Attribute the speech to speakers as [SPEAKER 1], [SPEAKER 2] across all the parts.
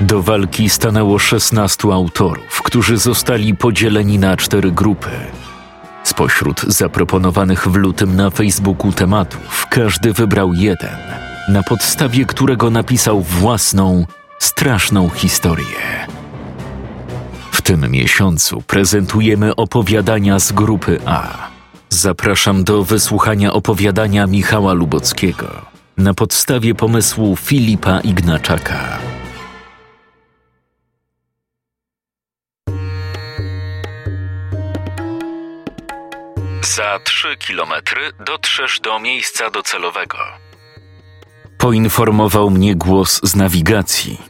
[SPEAKER 1] Do walki stanęło 16 autorów, którzy zostali podzieleni na cztery grupy. Spośród zaproponowanych w lutym na Facebooku tematów, każdy wybrał jeden, na podstawie którego napisał własną, straszną historię. W tym miesiącu prezentujemy opowiadania z grupy A. Zapraszam do wysłuchania opowiadania Michała Lubockiego na podstawie pomysłu Filipa Ignaczaka. Za trzy kilometry dotrzesz do miejsca docelowego. Poinformował mnie głos z nawigacji.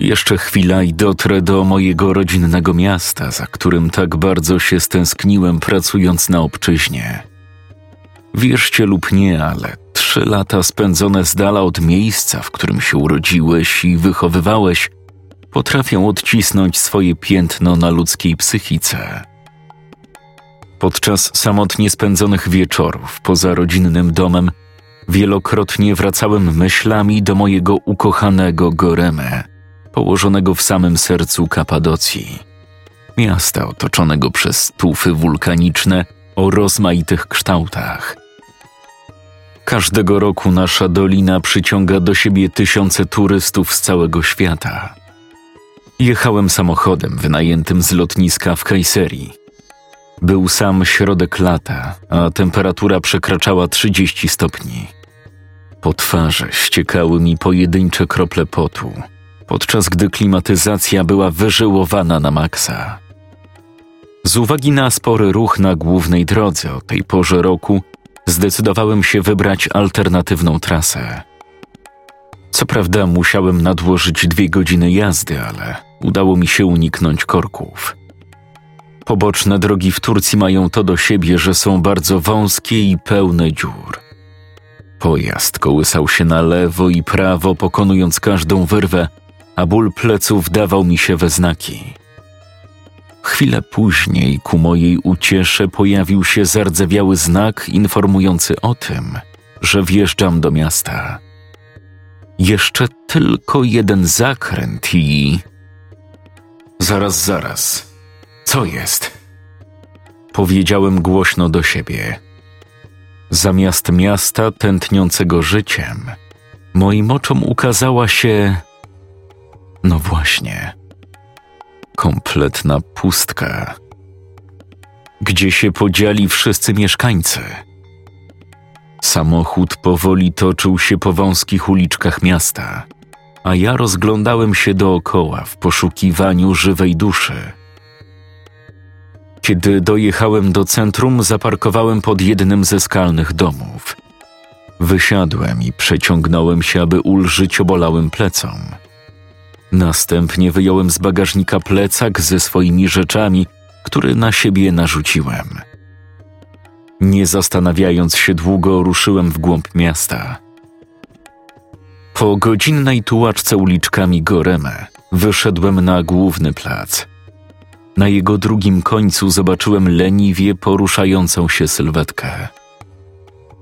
[SPEAKER 1] Jeszcze chwila i dotrę do mojego rodzinnego miasta, za którym tak bardzo się stęskniłem pracując na obczyźnie. Wierzcie lub nie, ale trzy lata spędzone z dala od miejsca, w którym się urodziłeś i wychowywałeś, potrafią odcisnąć swoje piętno na ludzkiej psychice. Podczas samotnie spędzonych wieczorów poza rodzinnym domem wielokrotnie wracałem myślami do mojego ukochanego Goreme, położonego w samym sercu Kapadocji. Miasta otoczonego przez tufy wulkaniczne o rozmaitych kształtach. Każdego roku nasza dolina przyciąga do siebie tysiące turystów z całego świata. Jechałem samochodem wynajętym z lotniska w Kajserii był sam środek lata, a temperatura przekraczała 30 stopni. Po twarzy ściekały mi pojedyncze krople potu, podczas gdy klimatyzacja była wyżyłowana na maksa. Z uwagi na spory ruch na głównej drodze o tej porze roku, zdecydowałem się wybrać alternatywną trasę. Co prawda musiałem nadłożyć dwie godziny jazdy, ale udało mi się uniknąć korków. Poboczne drogi w Turcji mają to do siebie, że są bardzo wąskie i pełne dziur. Pojazd kołysał się na lewo i prawo, pokonując każdą wyrwę, a ból pleców dawał mi się we znaki. Chwilę później ku mojej uciesze pojawił się zardzewiały znak informujący o tym, że wjeżdżam do miasta. Jeszcze tylko jeden zakręt i. Zaraz, zaraz. Co jest? Powiedziałem głośno do siebie. Zamiast miasta tętniącego życiem, moim oczom ukazała się. No właśnie. Kompletna pustka. Gdzie się podzieli wszyscy mieszkańcy? Samochód powoli toczył się po wąskich uliczkach miasta, a ja rozglądałem się dookoła w poszukiwaniu żywej duszy. Kiedy dojechałem do centrum, zaparkowałem pod jednym ze skalnych domów. Wysiadłem i przeciągnąłem się, aby ulżyć obolałym plecom. Następnie wyjąłem z bagażnika plecak ze swoimi rzeczami, który na siebie narzuciłem. Nie zastanawiając się długo, ruszyłem w głąb miasta. Po godzinnej tułaczce uliczkami Goreme wyszedłem na główny plac – na jego drugim końcu zobaczyłem leniwie poruszającą się sylwetkę.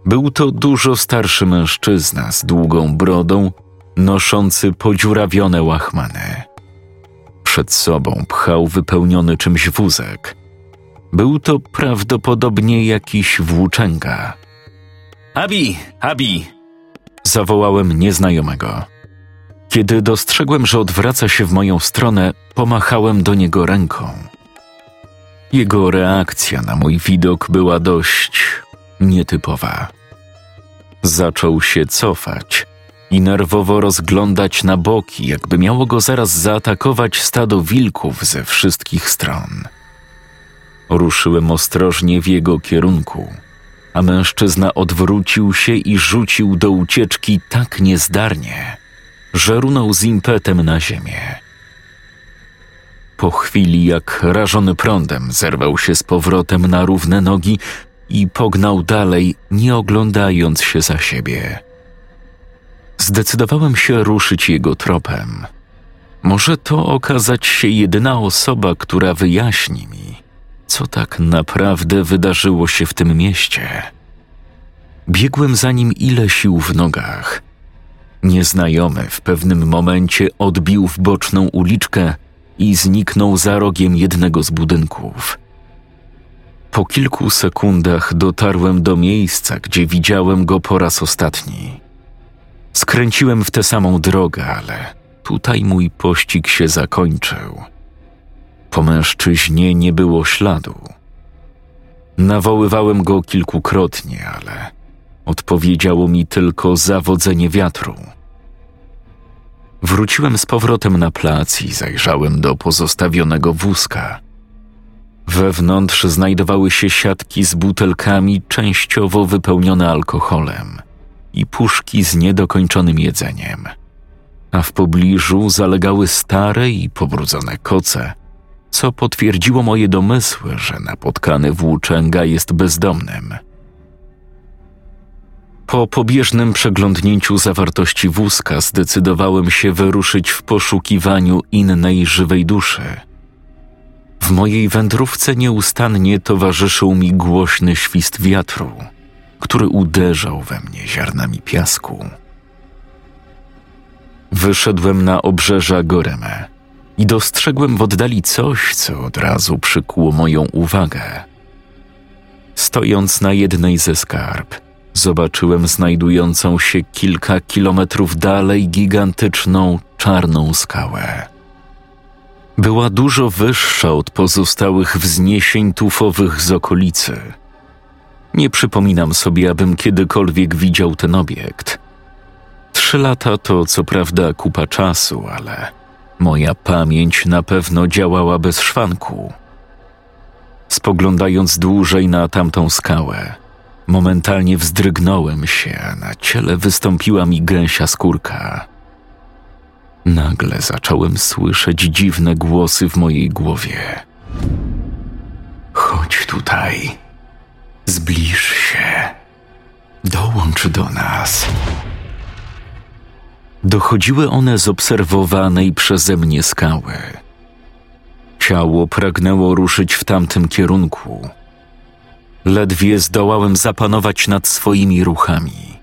[SPEAKER 1] Był to dużo starszy mężczyzna z długą brodą, noszący podziurawione łachmany. Przed sobą pchał wypełniony czymś wózek. Był to prawdopodobnie jakiś włóczęga. Abi, Abi! Zawołałem nieznajomego. Kiedy dostrzegłem, że odwraca się w moją stronę, pomachałem do niego ręką. Jego reakcja na mój widok była dość nietypowa. Zaczął się cofać i nerwowo rozglądać na boki, jakby miało go zaraz zaatakować stado wilków ze wszystkich stron. Ruszyłem ostrożnie w jego kierunku, a mężczyzna odwrócił się i rzucił do ucieczki tak niezdarnie, że runął z impetem na ziemię. Po chwili, jak rażony prądem, zerwał się z powrotem na równe nogi i pognał dalej, nie oglądając się za siebie. Zdecydowałem się ruszyć jego tropem. Może to okazać się jedyna osoba, która wyjaśni mi, co tak naprawdę wydarzyło się w tym mieście. Biegłem za nim ile sił w nogach. Nieznajomy w pewnym momencie odbił w boczną uliczkę i zniknął za rogiem jednego z budynków. Po kilku sekundach dotarłem do miejsca, gdzie widziałem go po raz ostatni. Skręciłem w tę samą drogę, ale tutaj mój pościg się zakończył. Po mężczyźnie nie było śladu. Nawoływałem go kilkukrotnie, ale odpowiedziało mi tylko zawodzenie wiatru. Wróciłem z powrotem na plac i zajrzałem do pozostawionego wózka. Wewnątrz znajdowały się siatki z butelkami częściowo wypełnione alkoholem i puszki z niedokończonym jedzeniem. A w pobliżu zalegały stare i pobrudzone koce, co potwierdziło moje domysły, że napotkany włóczęga jest bezdomnym. Po pobieżnym przeglądnięciu zawartości wózka zdecydowałem się wyruszyć w poszukiwaniu innej żywej duszy. W mojej wędrówce nieustannie towarzyszył mi głośny świst wiatru, który uderzał we mnie ziarnami piasku. Wyszedłem na obrzeża Goreme i dostrzegłem w oddali coś, co od razu przykuło moją uwagę. Stojąc na jednej ze skarb, zobaczyłem znajdującą się kilka kilometrów dalej gigantyczną czarną skałę. Była dużo wyższa od pozostałych wzniesień tufowych z okolicy. Nie przypominam sobie, abym kiedykolwiek widział ten obiekt. Trzy lata to co prawda kupa czasu, ale moja pamięć na pewno działała bez szwanku. Spoglądając dłużej na tamtą skałę, Momentalnie wzdrygnąłem się, a na ciele wystąpiła mi gęsia skórka. Nagle zacząłem słyszeć dziwne głosy w mojej głowie. Chodź tutaj. Zbliż się. Dołącz do nas. Dochodziły one z obserwowanej przeze mnie skały. Ciało pragnęło ruszyć w tamtym kierunku Ledwie zdołałem zapanować nad swoimi ruchami.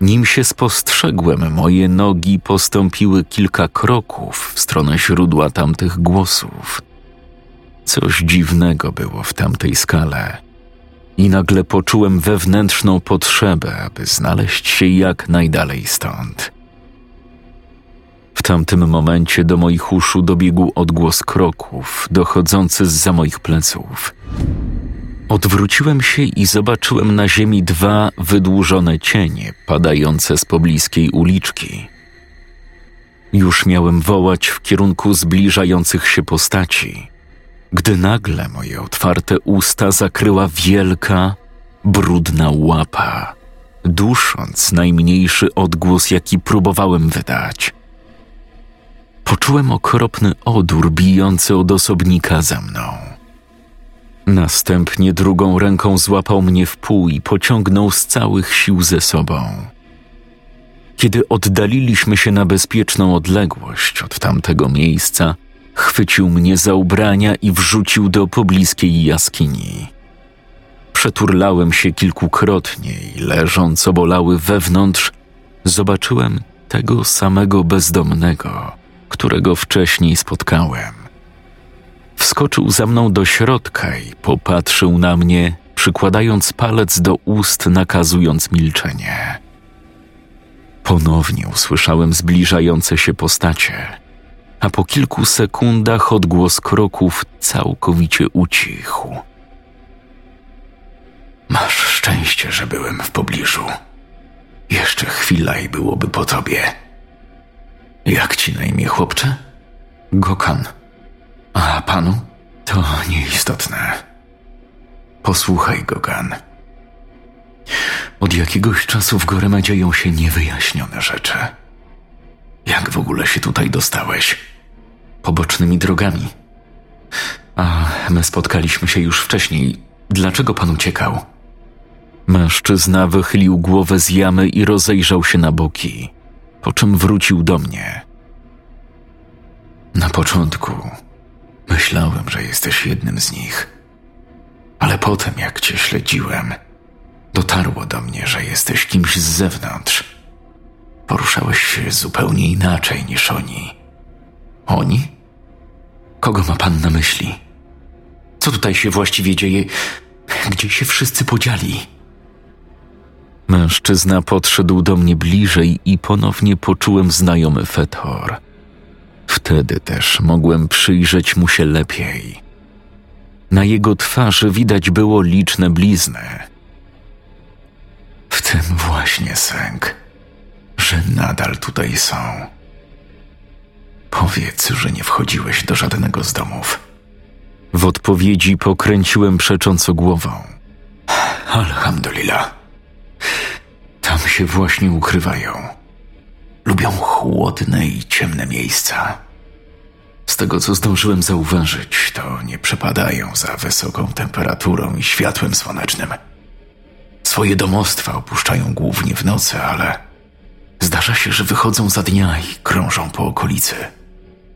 [SPEAKER 1] Nim się spostrzegłem, moje nogi postąpiły kilka kroków w stronę źródła tamtych głosów. Coś dziwnego było w tamtej skale. I nagle poczułem wewnętrzną potrzebę, aby znaleźć się jak najdalej stąd. W tamtym momencie do moich uszu dobiegł odgłos kroków dochodzący z za moich pleców. Odwróciłem się i zobaczyłem na ziemi dwa wydłużone cienie padające z pobliskiej uliczki. Już miałem wołać w kierunku zbliżających się postaci, gdy nagle moje otwarte usta zakryła wielka, brudna łapa, dusząc najmniejszy odgłos, jaki próbowałem wydać. Poczułem okropny odór bijący od osobnika za mną. Następnie drugą ręką złapał mnie w pół i pociągnął z całych sił ze sobą. Kiedy oddaliliśmy się na bezpieczną odległość od tamtego miejsca, chwycił mnie za ubrania i wrzucił do pobliskiej jaskini. Przeturlałem się kilkukrotnie i leżąc obolały wewnątrz, zobaczyłem tego samego bezdomnego, którego wcześniej spotkałem. Wskoczył za mną do środka i popatrzył na mnie, przykładając palec do ust, nakazując milczenie. Ponownie usłyszałem zbliżające się postacie, a po kilku sekundach odgłos kroków całkowicie ucichł. Masz szczęście, że byłem w pobliżu. Jeszcze chwila i byłoby po tobie. Jak ci na imię, chłopcze? Gokan. A panu? To nieistotne. Posłuchaj, Gogan. Od jakiegoś czasu w Gorema dzieją się niewyjaśnione rzeczy. Jak w ogóle się tutaj dostałeś? pobocznymi drogami. A my spotkaliśmy się już wcześniej. Dlaczego pan uciekał? Mężczyzna wychylił głowę z jamy i rozejrzał się na boki, po czym wrócił do mnie. Na początku myślałem, że jesteś jednym z nich, ale potem, jak cię śledziłem, dotarło do mnie, że jesteś kimś z zewnątrz. Poruszałeś się zupełnie inaczej niż oni. Oni? Kogo ma pan na myśli? Co tutaj się właściwie dzieje? Gdzie się wszyscy podzieli? Mężczyzna podszedł do mnie bliżej i ponownie poczułem znajomy fetor. Wtedy też mogłem przyjrzeć mu się lepiej. Na jego twarzy widać było liczne blizny. W tym właśnie sęk, że nadal tutaj są. Powiedz, że nie wchodziłeś do żadnego z domów. W odpowiedzi pokręciłem przecząco głową. Alhamdulillah. Tam się właśnie ukrywają. Lubią chłodne i ciemne miejsca. Z tego, co zdążyłem zauważyć, to nie przepadają za wysoką temperaturą i światłem słonecznym. Swoje domostwa opuszczają głównie w nocy, ale zdarza się, że wychodzą za dnia i krążą po okolicy.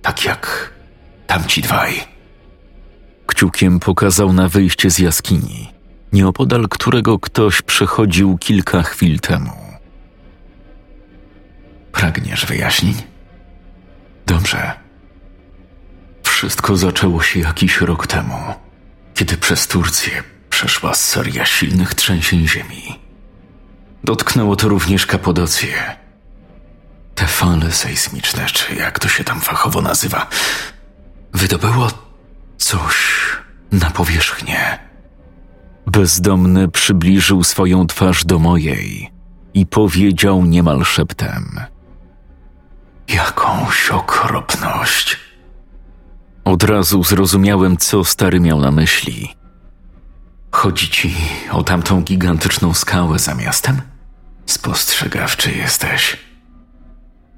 [SPEAKER 1] Tak jak tamci dwaj. Kciukiem pokazał na wyjście z jaskini, nieopodal którego ktoś przechodził kilka chwil temu. Pragniesz wyjaśnień? Dobrze. Wszystko zaczęło się jakiś rok temu, kiedy przez Turcję przeszła seria silnych trzęsień ziemi. Dotknęło to również Kapadocję. Te fale sejsmiczne, czy jak to się tam fachowo nazywa, wydobyło coś na powierzchnię. Bezdomny przybliżył swoją twarz do mojej i powiedział niemal szeptem: Jakąś okropność. Od razu zrozumiałem, co stary miał na myśli. Chodzi ci o tamtą gigantyczną skałę za miastem? Spostrzegawczy jesteś.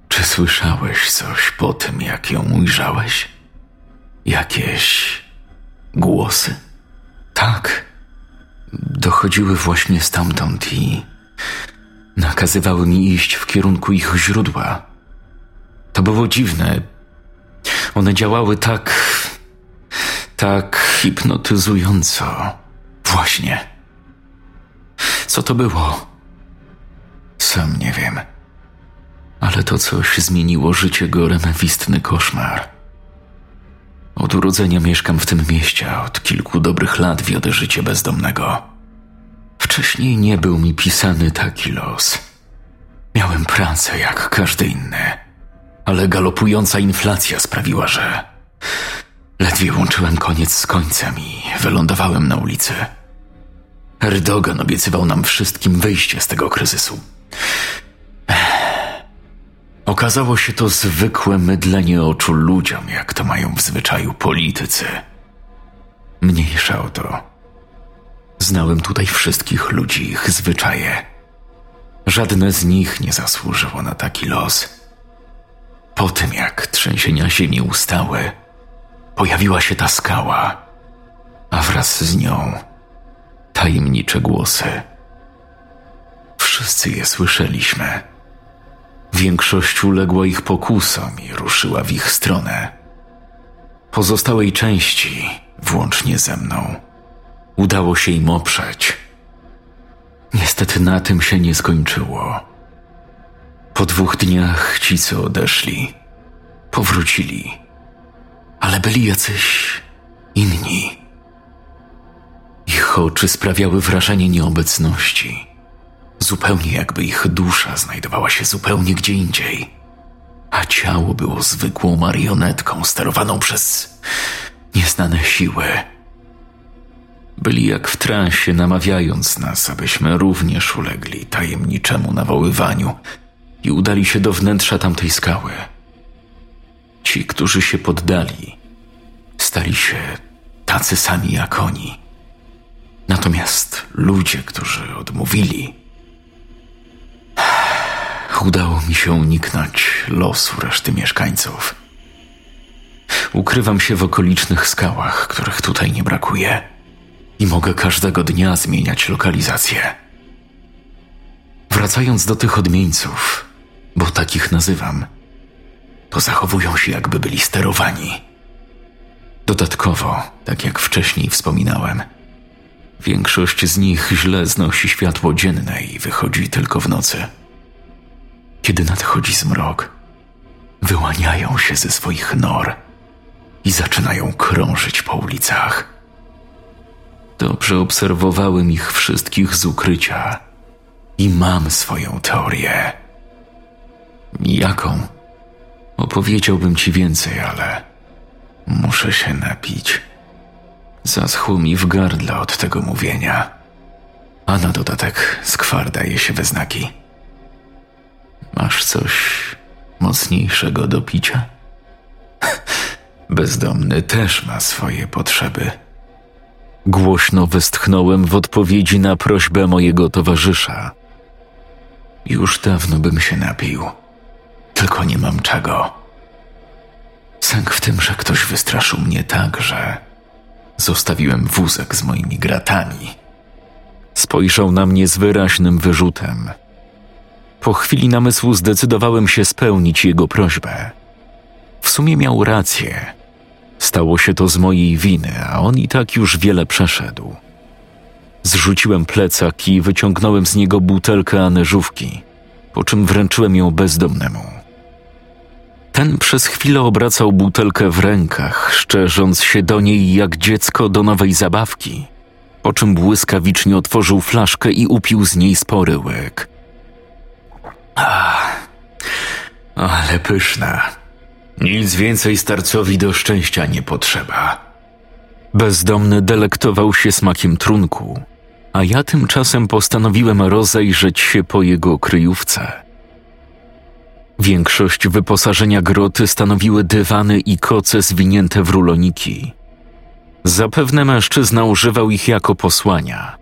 [SPEAKER 1] Czy słyszałeś coś po tym, jak ją ujrzałeś? Jakieś głosy? Tak. Dochodziły właśnie stamtąd i nakazywały mi iść w kierunku ich źródła. To było dziwne. One działały tak. tak hipnotyzująco. Właśnie. Co to było? Sam nie wiem. Ale to coś zmieniło życie Gorem w koszmar. Od urodzenia mieszkam w tym mieście, od kilku dobrych lat wiodę życie bezdomnego. Wcześniej nie był mi pisany taki los. Miałem pracę jak każdy inny, ale galopująca inflacja sprawiła, że ledwie łączyłem koniec z końcem i wylądowałem na ulicy. Erdogan obiecywał nam wszystkim wyjście z tego kryzysu. Okazało się to zwykłe mydlenie oczu ludziom, jak to mają w zwyczaju politycy. Mniejsza o to. Znałem tutaj wszystkich ludzi, ich zwyczaje. Żadne z nich nie zasłużyło na taki los. Po tym, jak trzęsienia ziemi ustały, pojawiła się ta skała, a wraz z nią tajemnicze głosy. Wszyscy je słyszeliśmy. Większość uległa ich pokusom i ruszyła w ich stronę. Pozostałej części, włącznie ze mną, udało się im oprzeć. Niestety na tym się nie skończyło. Po dwóch dniach ci, co odeszli, powrócili, ale byli jacyś inni. Ich oczy sprawiały wrażenie nieobecności zupełnie jakby ich dusza znajdowała się zupełnie gdzie indziej, a ciało było zwykłą marionetką sterowaną przez nieznane siły. Byli jak w transie, namawiając nas, abyśmy również ulegli tajemniczemu nawoływaniu i udali się do wnętrza tamtej skały. Ci, którzy się poddali, stali się tacy sami jak oni. Natomiast ludzie, którzy odmówili, udało mi się uniknąć losu reszty mieszkańców. Ukrywam się w okolicznych skałach, których tutaj nie brakuje. I mogę każdego dnia zmieniać lokalizację. Wracając do tych odmieńców, bo takich nazywam, to zachowują się jakby byli sterowani. Dodatkowo, tak jak wcześniej wspominałem, większość z nich źle znosi światło dzienne i wychodzi tylko w nocy. Kiedy nadchodzi zmrok, wyłaniają się ze swoich nor i zaczynają krążyć po ulicach. Dobrze obserwowałem ich wszystkich z ukrycia i mam swoją teorię. Jaką? Opowiedziałbym ci więcej, ale muszę się napić. Zaschło mi w gardle od tego mówienia, a na dodatek skwar daje się we znaki. Masz coś mocniejszego do picia? Bezdomny też ma swoje potrzeby. Głośno westchnąłem w odpowiedzi na prośbę mojego towarzysza. Już dawno bym się napił, tylko nie mam czego. Sęk w tym, że ktoś wystraszył mnie tak, że zostawiłem wózek z moimi gratami. Spojrzał na mnie z wyraźnym wyrzutem. Po chwili namysłu zdecydowałem się spełnić jego prośbę. W sumie miał rację. Stało się to z mojej winy, a on i tak już wiele przeszedł. Zrzuciłem plecak i wyciągnąłem z niego butelkę aneżówki, po czym wręczyłem ją bezdomnemu. Ten przez chwilę obracał butelkę w rękach, szczerząc się do niej jak dziecko do nowej zabawki, po czym błyskawicznie otworzył flaszkę i upił z niej spory łyk. Ach, ale pyszna. Nic więcej starcowi do szczęścia nie potrzeba. Bezdomny delektował się smakiem trunku, a ja tymczasem postanowiłem rozejrzeć się po jego kryjówce. Większość wyposażenia groty stanowiły dywany i koce zwinięte w ruloniki. Zapewne mężczyzna używał ich jako posłania.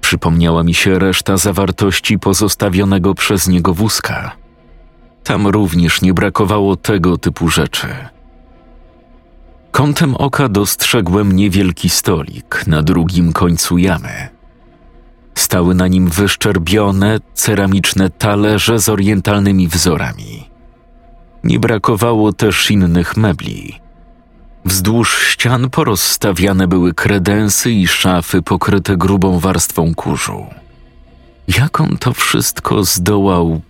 [SPEAKER 1] Przypomniała mi się reszta zawartości pozostawionego przez niego wózka. Tam również nie brakowało tego typu rzeczy. Kątem oka dostrzegłem niewielki stolik na drugim końcu jamy. Stały na nim wyszczerbione, ceramiczne talerze z orientalnymi wzorami. Nie brakowało też innych mebli. Wzdłuż ścian porozstawiane były kredensy i szafy pokryte grubą warstwą kurzu. Jak on to wszystko zdołał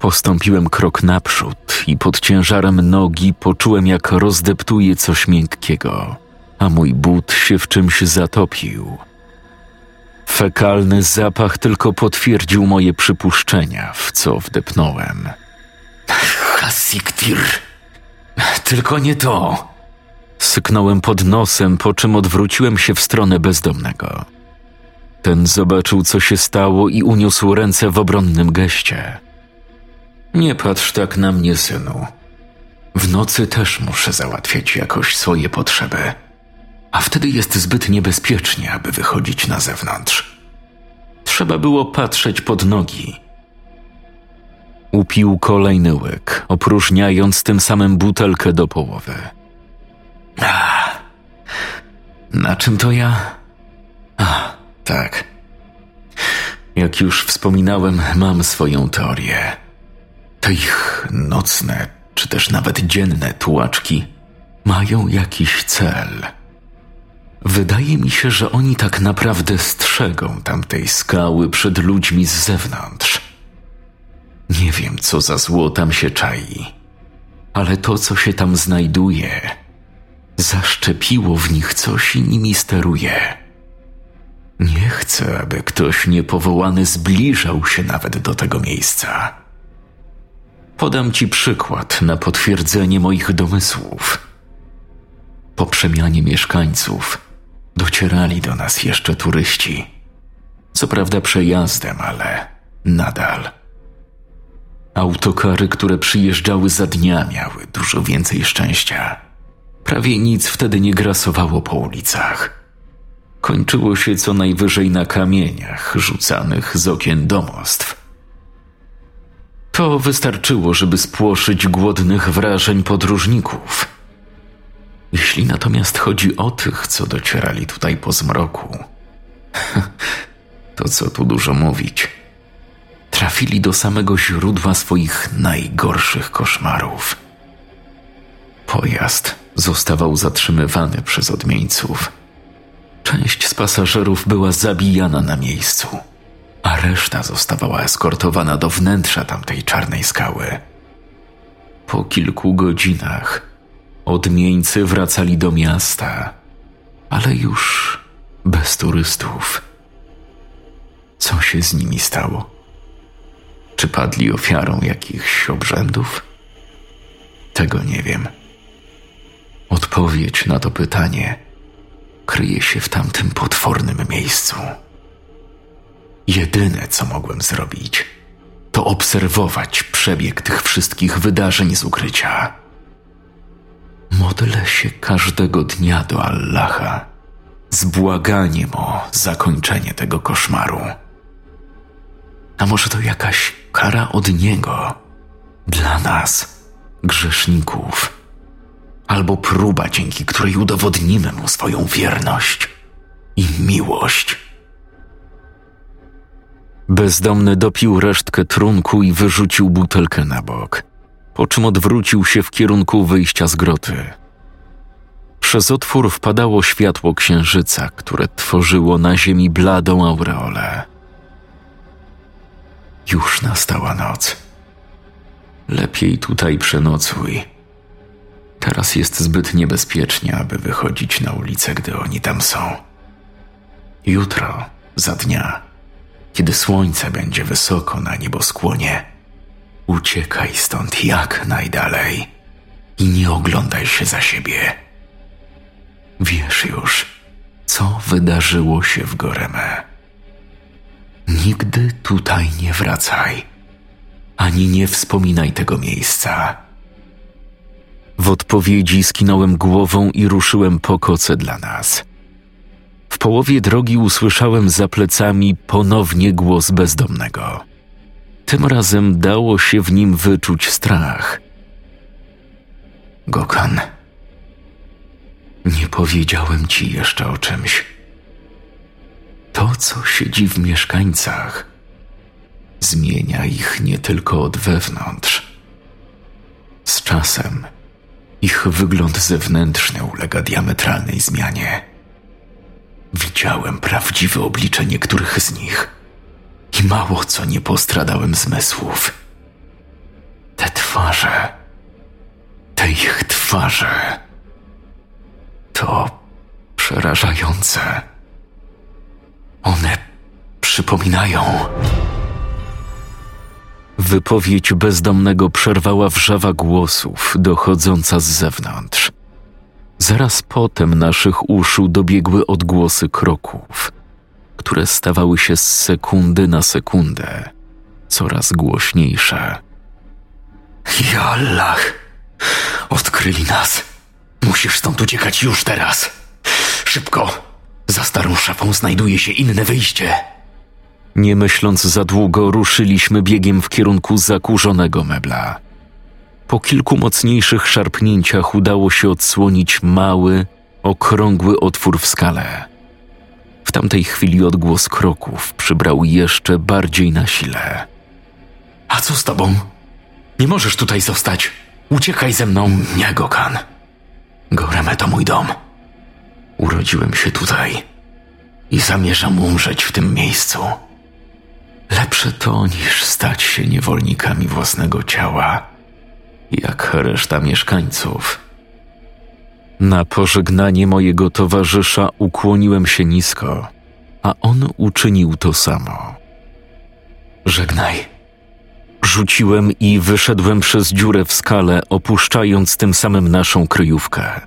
[SPEAKER 1] Postąpiłem krok naprzód i pod ciężarem nogi poczułem, jak rozdeptuje coś miękkiego, a mój but się w czymś zatopił. Fekalny zapach tylko potwierdził moje przypuszczenia, w co wdepnąłem. Hasiktir! Tylko nie to! Syknąłem pod nosem, po czym odwróciłem się w stronę bezdomnego. Ten zobaczył, co się stało i uniósł ręce w obronnym geście. Nie patrz tak na mnie, synu. W nocy też muszę załatwiać jakoś swoje potrzeby, a wtedy jest zbyt niebezpiecznie, aby wychodzić na zewnątrz. Trzeba było patrzeć pod nogi. Upił kolejny łyk, opróżniając tym samym butelkę do połowy. A, na czym to ja? A, tak. Jak już wspominałem, mam swoją teorię. Te ich nocne, czy też nawet dzienne tułaczki mają jakiś cel. Wydaje mi się, że oni tak naprawdę strzegą tamtej skały przed ludźmi z zewnątrz. Nie wiem, co za zło tam się czai, ale to, co się tam znajduje, zaszczepiło w nich coś i nimi steruje. Nie chcę, aby ktoś niepowołany zbliżał się nawet do tego miejsca. Podam ci przykład na potwierdzenie moich domysłów. Po przemianie mieszkańców docierali do nas jeszcze turyści. Co prawda przejazdem, ale nadal. Autokary, które przyjeżdżały za dnia, miały dużo więcej szczęścia. Prawie nic wtedy nie grasowało po ulicach. Kończyło się co najwyżej na kamieniach rzucanych z okien domostw to wystarczyło, żeby spłoszyć głodnych wrażeń podróżników. Jeśli natomiast chodzi o tych, co docierali tutaj po zmroku, to co tu dużo mówić. Trafili do samego źródła swoich najgorszych koszmarów. Pojazd zostawał zatrzymywany przez odmieńców. Część z pasażerów była zabijana na miejscu, a reszta zostawała eskortowana do wnętrza tamtej czarnej skały. Po kilku godzinach odmieńcy wracali do miasta, ale już bez turystów. Co się z nimi stało? Czy padli ofiarą jakichś obrzędów? Tego nie wiem. Odpowiedź na to pytanie kryje się w tamtym potwornym miejscu. Jedyne, co mogłem zrobić, to obserwować przebieg tych wszystkich wydarzeń z ukrycia. Modlę się każdego dnia do Allaha z błaganiem o zakończenie tego koszmaru. A może to jakaś kara od Niego dla nas, grzeszników, albo próba, dzięki której udowodnimy Mu swoją wierność i miłość. Bezdomny dopił resztkę trunku i wyrzucił butelkę na bok, po czym odwrócił się w kierunku wyjścia z groty. Przez otwór wpadało światło księżyca, które tworzyło na ziemi bladą aureolę. Już nastała noc. Lepiej tutaj przenocuj. Teraz jest zbyt niebezpiecznie, aby wychodzić na ulicę, gdy oni tam są. Jutro, za dnia, kiedy słońce będzie wysoko na nieboskłonie, uciekaj stąd jak najdalej i nie oglądaj się za siebie. Wiesz już, co wydarzyło się w Goreme. Nigdy tutaj nie wracaj, ani nie wspominaj tego miejsca. W odpowiedzi skinąłem głową i ruszyłem po koce dla nas. W połowie drogi usłyszałem za plecami ponownie głos bezdomnego. Tym razem dało się w nim wyczuć strach. Gokan, nie powiedziałem ci jeszcze o czymś. To, co siedzi w mieszkańcach, zmienia ich nie tylko od wewnątrz. Z czasem ich wygląd zewnętrzny ulega diametralnej zmianie. Widziałem prawdziwe oblicze niektórych z nich i mało co nie postradałem zmysłów. Te twarze, te ich twarze, to przerażające. One przypominają. Wypowiedź bezdomnego przerwała wrzawa głosów dochodząca z zewnątrz. Zaraz potem naszych uszu dobiegły odgłosy kroków, które stawały się z sekundy na sekundę coraz głośniejsze. Ja Allah! Odkryli nas! Musisz stąd uciekać już teraz! Szybko! Za starą szafą znajduje się inne wyjście. Nie myśląc za długo, ruszyliśmy biegiem w kierunku zakurzonego mebla. Po kilku mocniejszych szarpnięciach udało się odsłonić mały, okrągły otwór w skale. W tamtej chwili odgłos kroków przybrał jeszcze bardziej na sile. A co z tobą? Nie możesz tutaj zostać. Uciekaj ze mną, nie Gokan. Goreme to mój dom. Urodziłem się tutaj i zamierzam umrzeć w tym miejscu. Lepsze to niż stać się niewolnikami własnego ciała, jak reszta mieszkańców. Na pożegnanie mojego towarzysza ukłoniłem się nisko, a on uczynił to samo. Żegnaj. Rzuciłem i wyszedłem przez dziurę w skale, opuszczając tym samym naszą kryjówkę.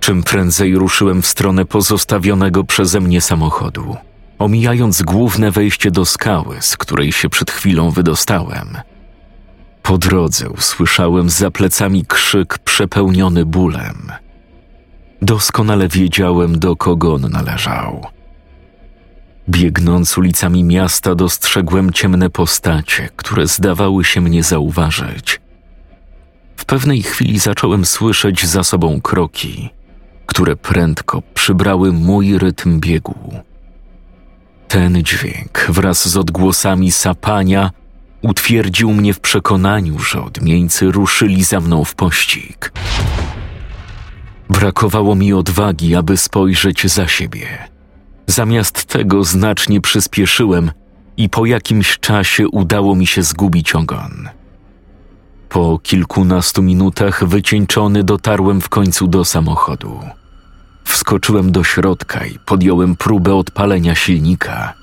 [SPEAKER 1] Czym prędzej ruszyłem w stronę pozostawionego przeze mnie samochodu, omijając główne wejście do skały, z której się przed chwilą wydostałem. Po drodze usłyszałem za plecami krzyk przepełniony bólem. Doskonale wiedziałem, do kogo on należał. Biegnąc ulicami miasta, dostrzegłem ciemne postacie, które zdawały się mnie zauważyć. W pewnej chwili zacząłem słyszeć za sobą kroki, które prędko przybrały mój rytm biegu. Ten dźwięk wraz z odgłosami sapania utwierdził mnie w przekonaniu, że odmieńcy ruszyli za mną w pościg. Brakowało mi odwagi, aby spojrzeć za siebie. Zamiast tego znacznie przyspieszyłem i po jakimś czasie udało mi się zgubić ogon. Po kilkunastu minutach wycieńczony dotarłem w końcu do samochodu. Wskoczyłem do środka i podjąłem próbę odpalenia silnika,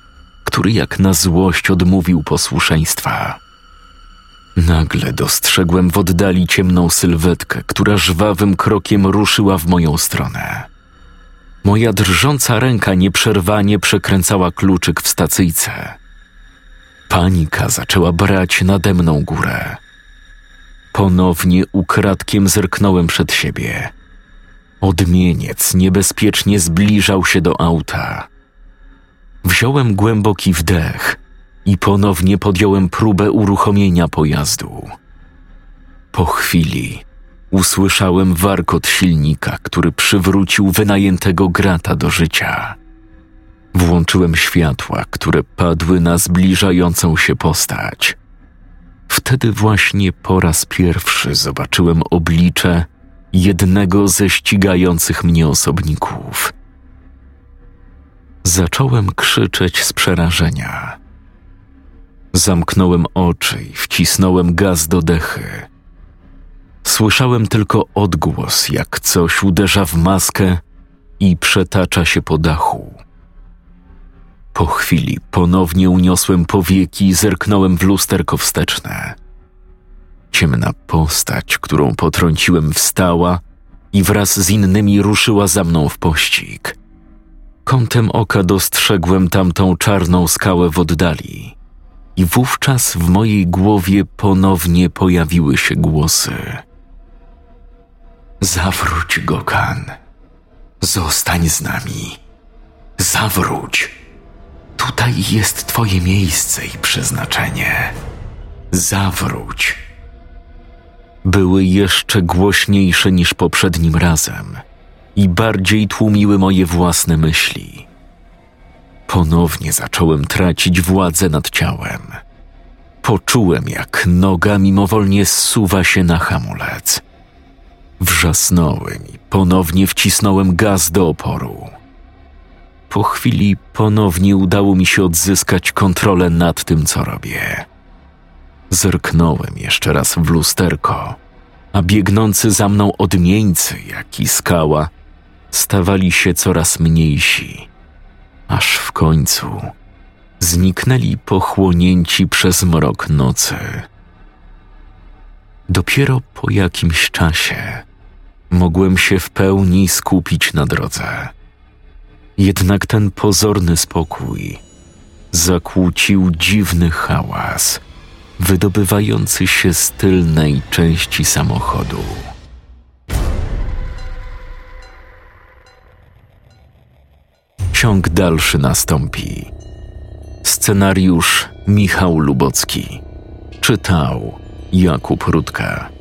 [SPEAKER 1] który jak na złość odmówił posłuszeństwa. Nagle dostrzegłem w oddali ciemną sylwetkę, która żwawym krokiem ruszyła w moją stronę. Moja drżąca ręka nieprzerwanie przekręcała kluczyk w stacyjce. Panika zaczęła brać nade mną górę. Ponownie ukradkiem zerknąłem przed siebie. Odmieniec niebezpiecznie zbliżał się do auta. Wziąłem głęboki wdech i ponownie podjąłem próbę uruchomienia pojazdu. Po chwili usłyszałem warkot silnika, który przywrócił wynajętego grata do życia. Włączyłem światła, które padły na zbliżającą się postać. Wtedy właśnie po raz pierwszy zobaczyłem oblicze jednego ze ścigających mnie osobników. Zacząłem krzyczeć z przerażenia. Zamknąłem oczy i wcisnąłem gaz do dechy. Słyszałem tylko odgłos, jak coś uderza w maskę i przetacza się po dachu. Po chwili ponownie uniosłem powieki i zerknąłem w lusterko wsteczne. Ciemna postać, którą potrąciłem, wstała i wraz z innymi ruszyła za mną w pościg. Kątem oka dostrzegłem tamtą czarną skałę w oddali. I wówczas w mojej głowie ponownie pojawiły się głosy. Zawróć, Gokan. Zostań z nami. Zawróć. Tutaj jest Twoje miejsce i przeznaczenie. Zawróć. Były jeszcze głośniejsze niż poprzednim razem i bardziej tłumiły moje własne myśli. Ponownie zacząłem tracić władzę nad ciałem. Poczułem, jak noga mimowolnie zsuwa się na hamulec. Wrzasnąłem i ponownie wcisnąłem gaz do oporu. Po chwili ponownie udało mi się odzyskać kontrolę nad tym, co robię. Zerknąłem jeszcze raz w lusterko, a biegnący za mną odmieńcy, jak i skała, stawali się coraz mniejsi, aż w końcu zniknęli pochłonięci przez mrok nocy. Dopiero po jakimś czasie mogłem się w pełni skupić na drodze. Jednak ten pozorny spokój zakłócił dziwny hałas, wydobywający się z tylnej części samochodu. Ciąg dalszy nastąpi. Scenariusz Michał Lubocki. Czytał Jakub Rudka.